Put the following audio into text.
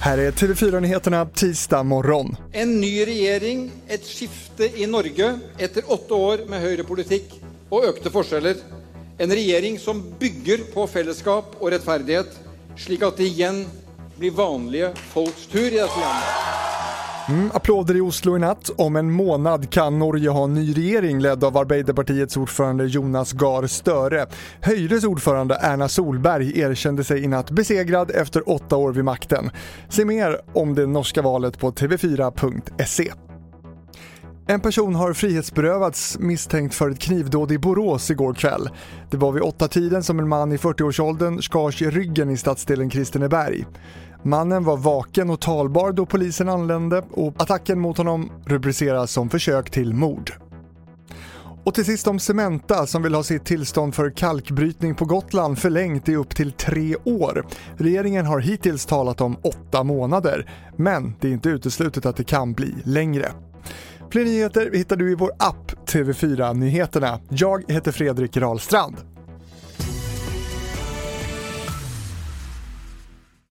Här är TV4-nyheterna tisdag morgon. En ny regering, ett skifte i Norge efter åtta år med högerpolitik och ökade skillnader. En regering som bygger på fällskap och rättfärdighet, slik att det igen blir vanliga folks tur i detta land. Mm, applåder i Oslo i natt. Om en månad kan Norge ha en ny regering ledd av Arbeiderpartiets ordförande Jonas Gahr Støre. Høyres ordförande Erna Solberg erkände sig i natt besegrad efter åtta år vid makten. Se mer om det norska valet på tv4.se. En person har frihetsberövats misstänkt för ett knivdåd i Borås igår kväll. Det var vid åtta tiden som en man i 40-årsåldern skars i ryggen i stadsdelen Kristineberg. Mannen var vaken och talbar då polisen anlände och attacken mot honom rubriceras som försök till mord. Och till sist om Cementa som vill ha sitt tillstånd för kalkbrytning på Gotland förlängt i upp till tre år. Regeringen har hittills talat om åtta månader, men det är inte uteslutet att det kan bli längre. Fler nyheter hittar du i vår app TV4 Nyheterna. Jag heter Fredrik Rahlstrand.